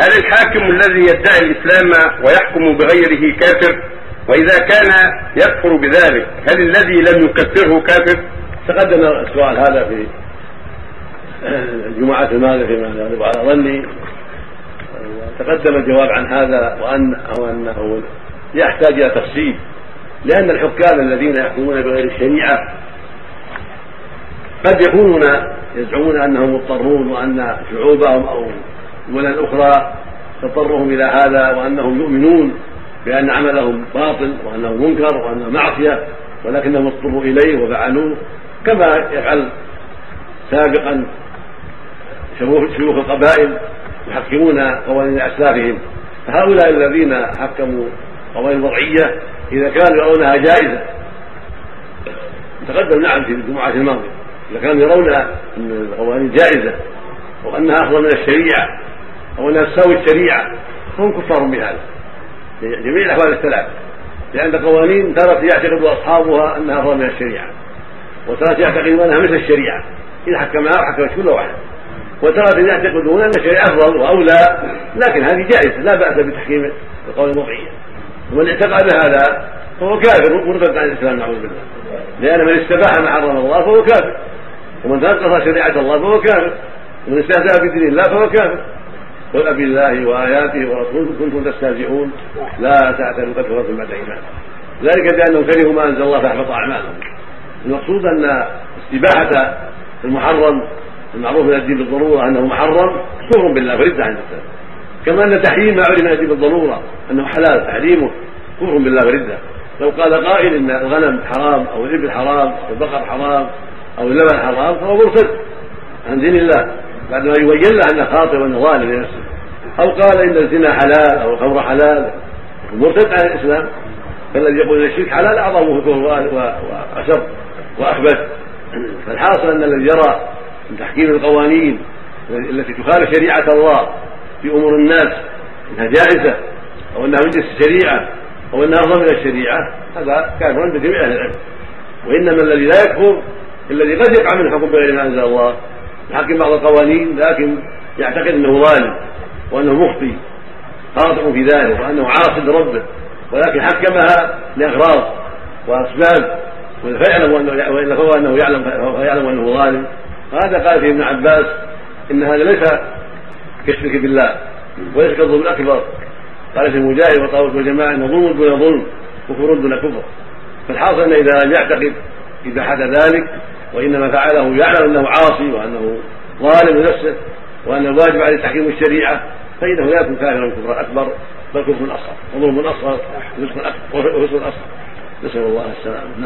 هل الحاكم الذي يدعي الإسلام ويحكم بغيره كافر؟ وإذا كان يكفر بذلك هل الذي لم يكفره كافر؟ تقدم السؤال هذا في الجمعة الماضية فيما يغلب على ظني وتقدم الجواب عن هذا وأن أو أنه يحتاج إلى تفصيل لأن الحكام الذين يحكمون بغير الشريعة قد يكونون يزعمون أنهم مضطرون وأن شعوبهم أو دول أخرى تضطرهم إلى هذا وأنهم يؤمنون بأن عملهم باطل وأنه منكر وأنه معصية ولكنهم اضطروا إليه وفعلوه كما يفعل سابقا شيوخ القبائل يحكمون قوانين أسلافهم. فهؤلاء الذين حكموا قوانين وضعية إذا كانوا يرونها جائزة. تقدم نعم في الجمعة الماضية. إذا كانوا يرون أن القوانين جائزة وأنها أفضل من الشريعة. أو أنها تساوي الشريعة. فهم كفار بهذا. جميع الأحوال الثلاث لأن قوانين ترى يعتقد أصحابها أنها أفضل من الشريعة. وترى يعتقدون أنها مثل الشريعة. إذا حكمها وحكمت كل واحد. وترى يعتقدون أن الشريعة أفضل وأولى. لكن هذه جائزة لا بأس بتحكيم القول الوضعية. ومن اعتقد هذا فهو كافر مرتد عن الإسلام نعوذ بالله. لأن من استباح ما حرم الله فهو كافر. ومن تنقص شريعة الله فهو كافر. ومن استهزأ بدين الله فهو كافر. قل أبي الله وآياته ورسوله كنتم تستهزئون. لا تعتدوا قد كفرتم بعد إيمان ذلك بأنهم كرهوا ما أنزل الله فأحبط أعمالهم. المقصود أن استباحة المحرم المعروف من الدين بالضرورة أنه محرم كفر بالله فرد عن الإسلام. كما أن تحريم ما عرف من الدين بالضرورة أنه حلال تحريمه كفر بالله فرده لو قال قائل إن الغنم حرام أو الإبل حرام أو البقر حرام أو اللبن حرام فهو مرتد عن دين الله. بعد ما يبين له انه خاطئ وانه ظالم لنفسه. أو قال إن الزنا حلال أو الخمر حلال. مرتد عن الإسلام. فالذي يقول إن الشرك حلال اعظم كفر وأشر واخبث فالحاصل أن الذي يرى من تحكيم القوانين التي تخالف شريعة الله في أمور الناس إنها جائزة أو أنها من جنس الشريعة أو أنها افضل من الشريعة هذا كافر عند جميع أهل العلم. وإنما الذي لا يكفر الذي قد يقع من الحكم بغير ما أنزل الله. يحكم بعض القوانين لكن يعتقد أنه ظالم وأنه مخطي خاطئ في ذلك وأنه عاصي لربه ولكن حكمها لإغراض وأسباب فيعلم أنه والا فهو انه يعلم فيعلم أنه ظالم. وهذا قال فيه ابن عباس إن هذا ليس كالشرك بالله وليس كالظلم الأكبر. قال في مجاهد وطاووس والجماعة انه ظلم دون ظلم كفر دون كفر. فالحاصل أن إذا لم يعتقد اباحه ذلك وإنما فعله يعلم أنه عاصي وأنه ظالم لنفسه وأن الواجب عليه تحكيم الشريعة فإنه لا يكون كافرا كفرا أكبر بل كفر أصغر وظلم أصغر وفسق أصغر. نسأل الله السلامة.